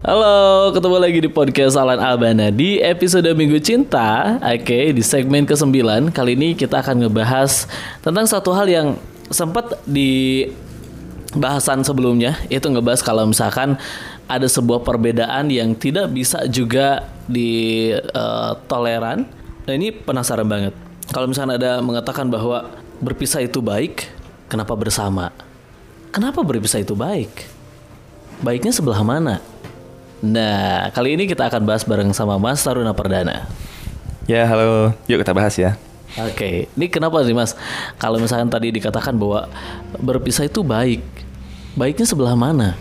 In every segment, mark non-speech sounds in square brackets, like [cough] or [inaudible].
Halo, ketemu lagi di podcast Alan Albana di episode Minggu Cinta. Oke, di segmen ke-9 kali ini kita akan ngebahas tentang satu hal yang sempat di bahasan sebelumnya, itu ngebahas kalau misalkan ada sebuah perbedaan yang tidak bisa juga ditoleran. Nah, ini penasaran banget. Kalau misalkan ada mengatakan bahwa berpisah itu baik, kenapa bersama? Kenapa berpisah itu baik? Baiknya sebelah mana? Nah, kali ini kita akan bahas bareng sama Mas Taruna Perdana. Ya, halo. Yuk kita bahas ya. Oke, ini kenapa sih Mas? Kalau misalkan tadi dikatakan bahwa berpisah itu baik, baiknya sebelah mana?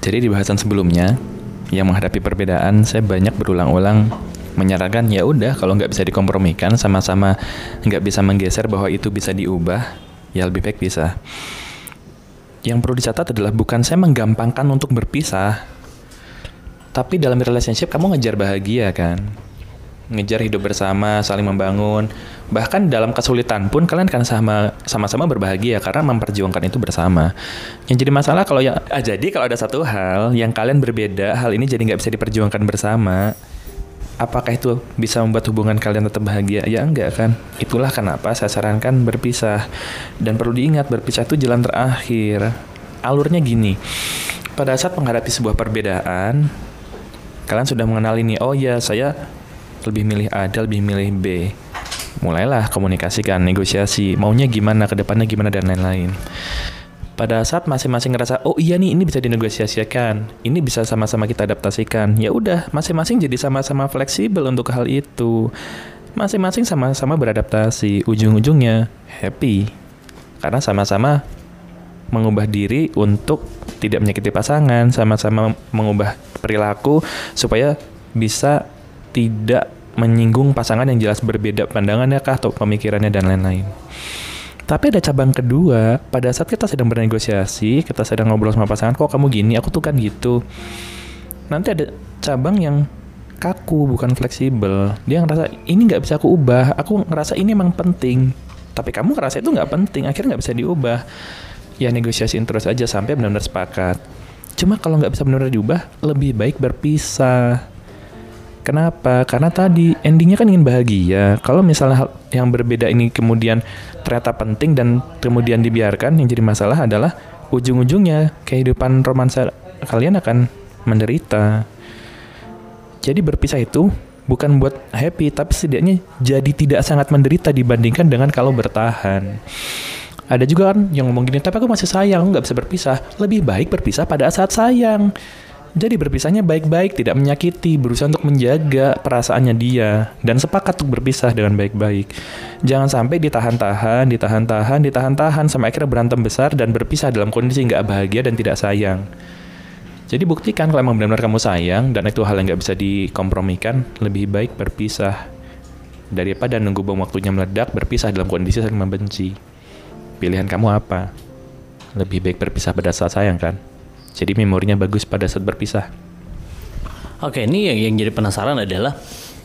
Jadi di bahasan sebelumnya, yang menghadapi perbedaan, saya banyak berulang-ulang menyarankan ya udah kalau nggak bisa dikompromikan sama-sama nggak bisa menggeser bahwa itu bisa diubah, ya lebih baik bisa. Yang perlu dicatat adalah bukan saya menggampangkan untuk berpisah, tapi dalam relationship kamu ngejar bahagia kan? Ngejar hidup bersama, saling membangun. Bahkan dalam kesulitan pun kalian kan sama sama-sama berbahagia karena memperjuangkan itu bersama. Yang jadi masalah kalau ya ah, jadi kalau ada satu hal yang kalian berbeda, hal ini jadi nggak bisa diperjuangkan bersama. Apakah itu bisa membuat hubungan kalian tetap bahagia? Ya enggak kan. Itulah kenapa saya sarankan berpisah. Dan perlu diingat berpisah itu jalan terakhir. Alurnya gini. Pada saat menghadapi sebuah perbedaan, kalian sudah mengenal ini oh ya saya lebih milih A dia lebih milih B. Mulailah komunikasikan negosiasi maunya gimana ke depannya gimana dan lain-lain. Pada saat masing-masing ngerasa oh iya nih ini bisa dinegosiasikan ini bisa sama-sama kita adaptasikan ya udah masing-masing jadi sama-sama fleksibel untuk hal itu. Masing-masing sama-sama beradaptasi ujung-ujungnya happy. Karena sama-sama mengubah diri untuk tidak menyakiti pasangan, sama-sama mengubah perilaku supaya bisa tidak menyinggung pasangan yang jelas berbeda pandangannya kah atau pemikirannya dan lain-lain. Tapi ada cabang kedua, pada saat kita sedang bernegosiasi, kita sedang ngobrol sama pasangan, kok kamu gini, aku tuh kan gitu. Nanti ada cabang yang kaku, bukan fleksibel. Dia ngerasa, ini nggak bisa aku ubah, aku ngerasa ini emang penting. Tapi kamu ngerasa itu nggak penting, akhirnya nggak bisa diubah ya negosiasiin terus aja sampai benar-benar sepakat. Cuma kalau nggak bisa benar-benar diubah, lebih baik berpisah. Kenapa? Karena tadi endingnya kan ingin bahagia. Kalau misalnya hal yang berbeda ini kemudian ternyata penting dan kemudian dibiarkan, yang jadi masalah adalah ujung-ujungnya kehidupan romansa kalian akan menderita. Jadi berpisah itu bukan buat happy, tapi setidaknya jadi tidak sangat menderita dibandingkan dengan kalau bertahan. Ada juga kan yang ngomong gini, tapi aku masih sayang, nggak bisa berpisah. Lebih baik berpisah pada saat sayang. Jadi berpisahnya baik-baik, tidak menyakiti, berusaha untuk menjaga perasaannya dia, dan sepakat untuk berpisah dengan baik-baik. Jangan sampai ditahan-tahan, ditahan-tahan, ditahan-tahan, sampai akhirnya berantem besar dan berpisah dalam kondisi nggak bahagia dan tidak sayang. Jadi buktikan kalau emang benar-benar kamu sayang, dan itu hal yang nggak bisa dikompromikan, lebih baik berpisah. Daripada nunggu bom waktunya meledak, berpisah dalam kondisi saling membenci. Pilihan kamu apa? Lebih baik berpisah pada saat sayang kan? Jadi memorinya bagus pada saat berpisah. Oke, ini yang, yang jadi penasaran adalah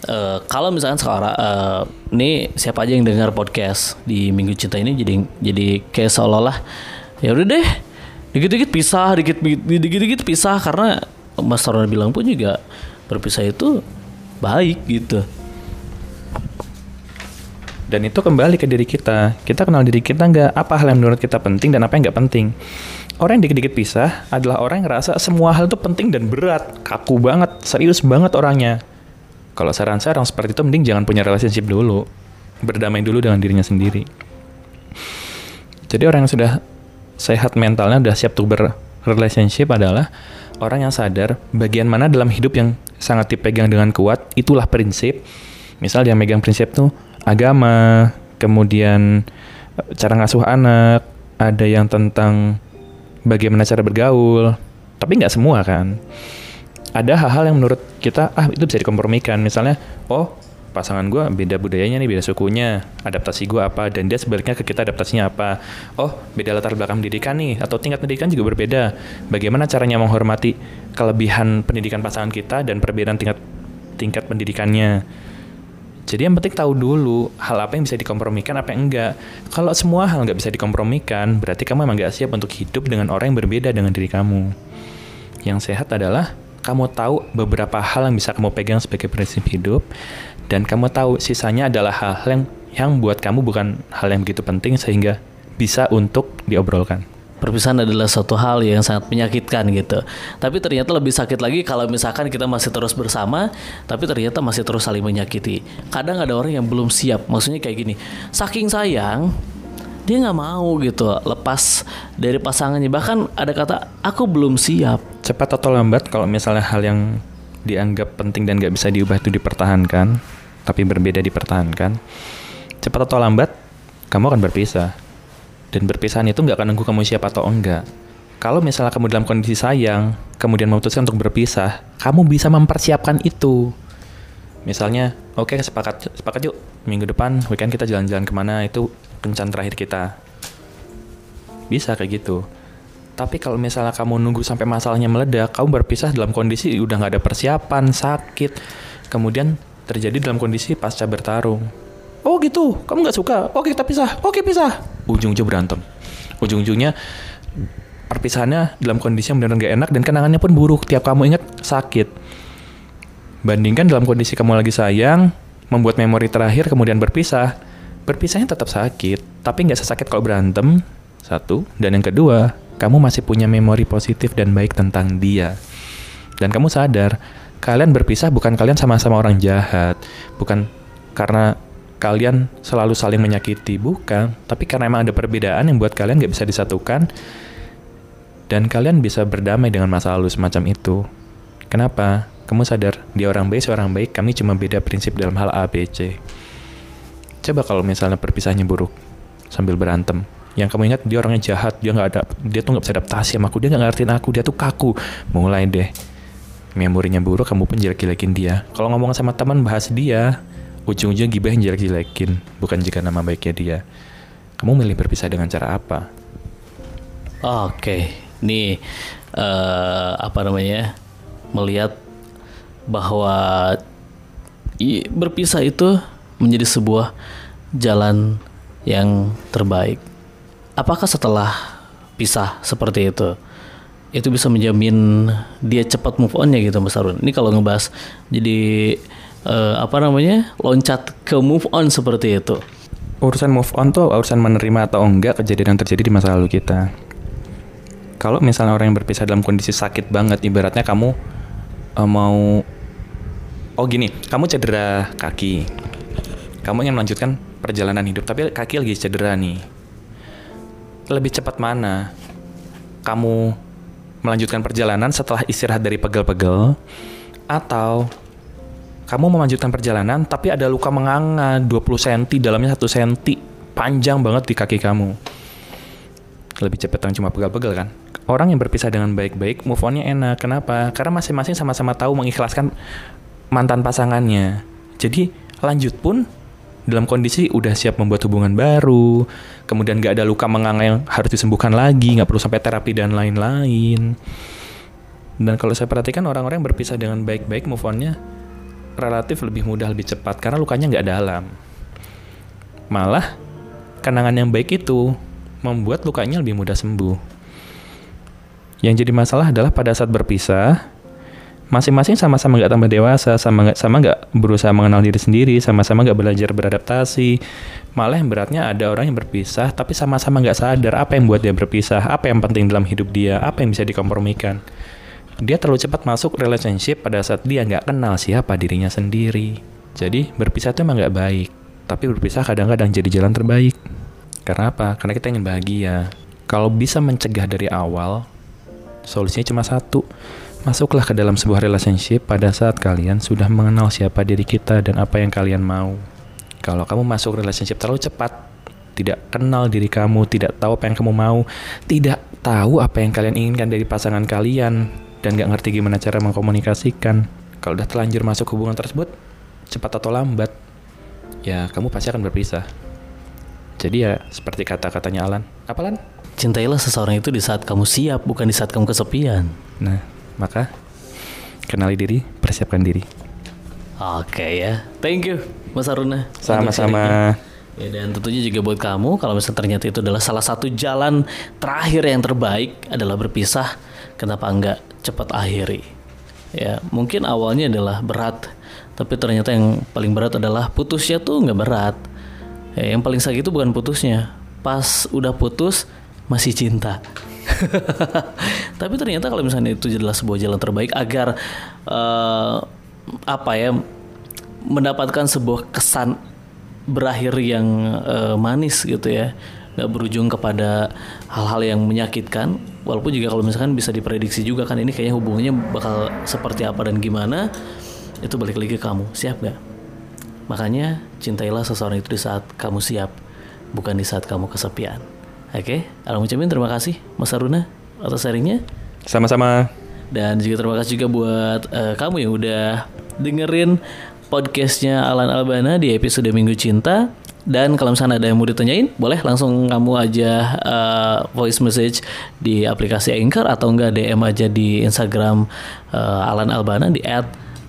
uh, kalau misalkan sekarang uh, ini siapa aja yang dengar podcast di Minggu Cinta ini jadi jadi kayak seolah-olah ya udah deh dikit-dikit pisah, dikit dikit-dikit pisah karena Mas Taruna bilang pun juga berpisah itu baik gitu. Dan itu kembali ke diri kita. Kita kenal diri kita nggak apa hal yang menurut kita penting dan apa yang nggak penting. Orang yang dikit-dikit pisah adalah orang yang ngerasa semua hal itu penting dan berat, kaku banget, serius banget orangnya. Kalau saran saya orang seperti itu mending jangan punya relationship dulu. Berdamai dulu dengan dirinya sendiri. Jadi orang yang sudah sehat mentalnya, udah siap untuk berrelationship adalah orang yang sadar bagian mana dalam hidup yang sangat dipegang dengan kuat, itulah prinsip. Misal dia megang prinsip tuh, agama, kemudian eh, cara ngasuh anak, ada yang tentang bagaimana cara bergaul, tapi nggak semua kan. Ada hal-hal yang menurut kita ah itu bisa dikompromikan. Misalnya, oh pasangan gue beda budayanya nih, beda sukunya, adaptasi gue apa, dan dia sebaliknya ke kita adaptasinya apa. Oh, beda latar belakang pendidikan nih, atau tingkat pendidikan juga berbeda. Bagaimana caranya menghormati kelebihan pendidikan pasangan kita dan perbedaan tingkat tingkat pendidikannya jadi yang penting tahu dulu hal apa yang bisa dikompromikan apa yang enggak. Kalau semua hal nggak bisa dikompromikan, berarti kamu emang nggak siap untuk hidup dengan orang yang berbeda dengan diri kamu. Yang sehat adalah kamu tahu beberapa hal yang bisa kamu pegang sebagai prinsip hidup dan kamu tahu sisanya adalah hal-hal yang yang buat kamu bukan hal yang begitu penting sehingga bisa untuk diobrolkan. Perpisahan adalah suatu hal yang sangat menyakitkan gitu. Tapi ternyata lebih sakit lagi kalau misalkan kita masih terus bersama, tapi ternyata masih terus saling menyakiti. Kadang ada orang yang belum siap. Maksudnya kayak gini, saking sayang, dia nggak mau gitu lepas dari pasangannya. Bahkan ada kata, aku belum siap. Cepat atau lambat kalau misalnya hal yang dianggap penting dan gak bisa diubah itu dipertahankan, tapi berbeda dipertahankan, cepat atau lambat kamu akan berpisah dan berpisahan itu nggak akan nunggu kamu siap atau enggak. Kalau misalnya kamu dalam kondisi sayang, kemudian memutuskan untuk berpisah, kamu bisa mempersiapkan itu. Misalnya, oke okay, sepakat, sepakat yuk, minggu depan weekend kita jalan-jalan ke mana, itu kencan terakhir kita. Bisa kayak gitu. Tapi kalau misalnya kamu nunggu sampai masalahnya meledak, kamu berpisah dalam kondisi udah nggak ada persiapan, sakit, kemudian terjadi dalam kondisi pasca bertarung Oh gitu, kamu nggak suka? Oke kita pisah, oke pisah. Ujung-ujung berantem. Ujung-ujungnya perpisahannya dalam kondisi yang benar-benar gak enak dan kenangannya pun buruk. Tiap kamu ingat sakit. Bandingkan dalam kondisi kamu lagi sayang, membuat memori terakhir kemudian berpisah. Berpisahnya tetap sakit, tapi nggak sesakit kalau berantem. Satu, dan yang kedua, kamu masih punya memori positif dan baik tentang dia. Dan kamu sadar, kalian berpisah bukan kalian sama-sama orang jahat, bukan karena kalian selalu saling menyakiti, bukan. Tapi karena emang ada perbedaan yang buat kalian gak bisa disatukan, dan kalian bisa berdamai dengan masa lalu semacam itu. Kenapa? Kamu sadar, dia orang baik, seorang baik, kami cuma beda prinsip dalam hal A, B, C. Coba kalau misalnya perpisahnya buruk, sambil berantem. Yang kamu ingat dia orangnya jahat, dia nggak ada, dia tuh nggak bisa adaptasi sama aku, dia nggak ngertiin aku, dia tuh kaku. Mulai deh, memorinya buruk, kamu pun jelek-jelekin dia. Kalau ngomong sama teman bahas dia, ujung-ujung gibah yang jelek-jelekin, bukan jika nama baiknya dia. Kamu milih berpisah dengan cara apa? Oke, okay. nih uh, apa namanya? Melihat bahwa berpisah itu menjadi sebuah jalan yang terbaik. Apakah setelah pisah seperti itu, itu bisa menjamin dia cepat move on ya gitu Mas Arun? Ini kalau ngebahas jadi uh, apa namanya? Loncat ke move on seperti itu. Urusan move on tuh urusan menerima atau enggak kejadian yang terjadi di masa lalu kita. Kalau misalnya orang yang berpisah dalam kondisi sakit banget ibaratnya kamu uh, mau oh gini kamu cedera kaki. Kamu ingin melanjutkan perjalanan hidup tapi kaki lagi cedera nih. Lebih cepat mana kamu melanjutkan perjalanan setelah istirahat dari pegel-pegel atau kamu melanjutkan perjalanan tapi ada luka menganga 20 cm dalamnya 1 cm panjang banget di kaki kamu. Lebih cepat yang cuma pegal-pegal kan? Orang yang berpisah dengan baik-baik move onnya enak. Kenapa? Karena masing-masing sama-sama tahu mengikhlaskan mantan pasangannya. Jadi lanjut pun dalam kondisi udah siap membuat hubungan baru. Kemudian gak ada luka menganga yang harus disembuhkan lagi nggak perlu sampai terapi dan lain-lain. Dan kalau saya perhatikan orang-orang yang berpisah dengan baik-baik move onnya relatif lebih mudah lebih cepat karena lukanya nggak dalam. Malah kenangan yang baik itu membuat lukanya lebih mudah sembuh. Yang jadi masalah adalah pada saat berpisah, masing-masing sama-sama nggak tambah dewasa, sama nggak sama nggak berusaha mengenal diri sendiri, sama-sama nggak belajar beradaptasi. Malah yang beratnya ada orang yang berpisah, tapi sama-sama nggak sadar apa yang buat dia berpisah, apa yang penting dalam hidup dia, apa yang bisa dikompromikan dia terlalu cepat masuk relationship pada saat dia nggak kenal siapa dirinya sendiri. Jadi berpisah itu emang nggak baik. Tapi berpisah kadang-kadang jadi jalan terbaik. Karena apa? Karena kita ingin bahagia. Kalau bisa mencegah dari awal, solusinya cuma satu. Masuklah ke dalam sebuah relationship pada saat kalian sudah mengenal siapa diri kita dan apa yang kalian mau. Kalau kamu masuk relationship terlalu cepat, tidak kenal diri kamu, tidak tahu apa yang kamu mau, tidak tahu apa yang kalian inginkan dari pasangan kalian, dan gak ngerti gimana cara mengkomunikasikan. Kalau udah terlanjur masuk hubungan tersebut, cepat atau lambat, ya kamu pasti akan berpisah. Jadi ya seperti kata-katanya Alan. Apa Alan? Cintailah seseorang itu di saat kamu siap, bukan di saat kamu kesepian. Nah, maka kenali diri, persiapkan diri. Oke ya, thank you Mas Aruna. Sama-sama. Ya, dan tentunya juga buat kamu kalau misalnya ternyata itu adalah salah satu jalan terakhir yang terbaik adalah berpisah, kenapa enggak cepat akhiri. ya mungkin awalnya adalah berat tapi ternyata yang paling berat adalah putusnya tuh nggak berat. Ya, yang paling sakit itu bukan putusnya. Pas udah putus masih cinta. [laughs] Tapi ternyata kalau misalnya itu adalah sebuah jalan terbaik agar eh, apa ya mendapatkan sebuah kesan berakhir yang eh, manis gitu ya. Nggak berujung kepada hal-hal yang menyakitkan walaupun juga kalau misalkan bisa diprediksi juga kan ini kayaknya hubungannya bakal seperti apa dan gimana itu balik lagi ke kamu. Siap nggak? Makanya cintailah seseorang itu di saat kamu siap bukan di saat kamu kesepian. Oke? Alam ucapin terima kasih Mas Aruna atas sharingnya. Sama-sama. dan juga terima kasih juga buat eh, kamu yang udah dengerin podcastnya Alan Albana di episode Minggu Cinta. Dan kalau misalnya ada yang mau ditanyain, boleh langsung kamu aja eh, voice message di aplikasi Anchor atau enggak DM aja di Instagram eh, Alan Albana di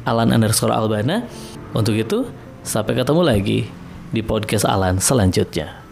@alan underscore Albana. Untuk itu, sampai ketemu lagi di podcast Alan selanjutnya.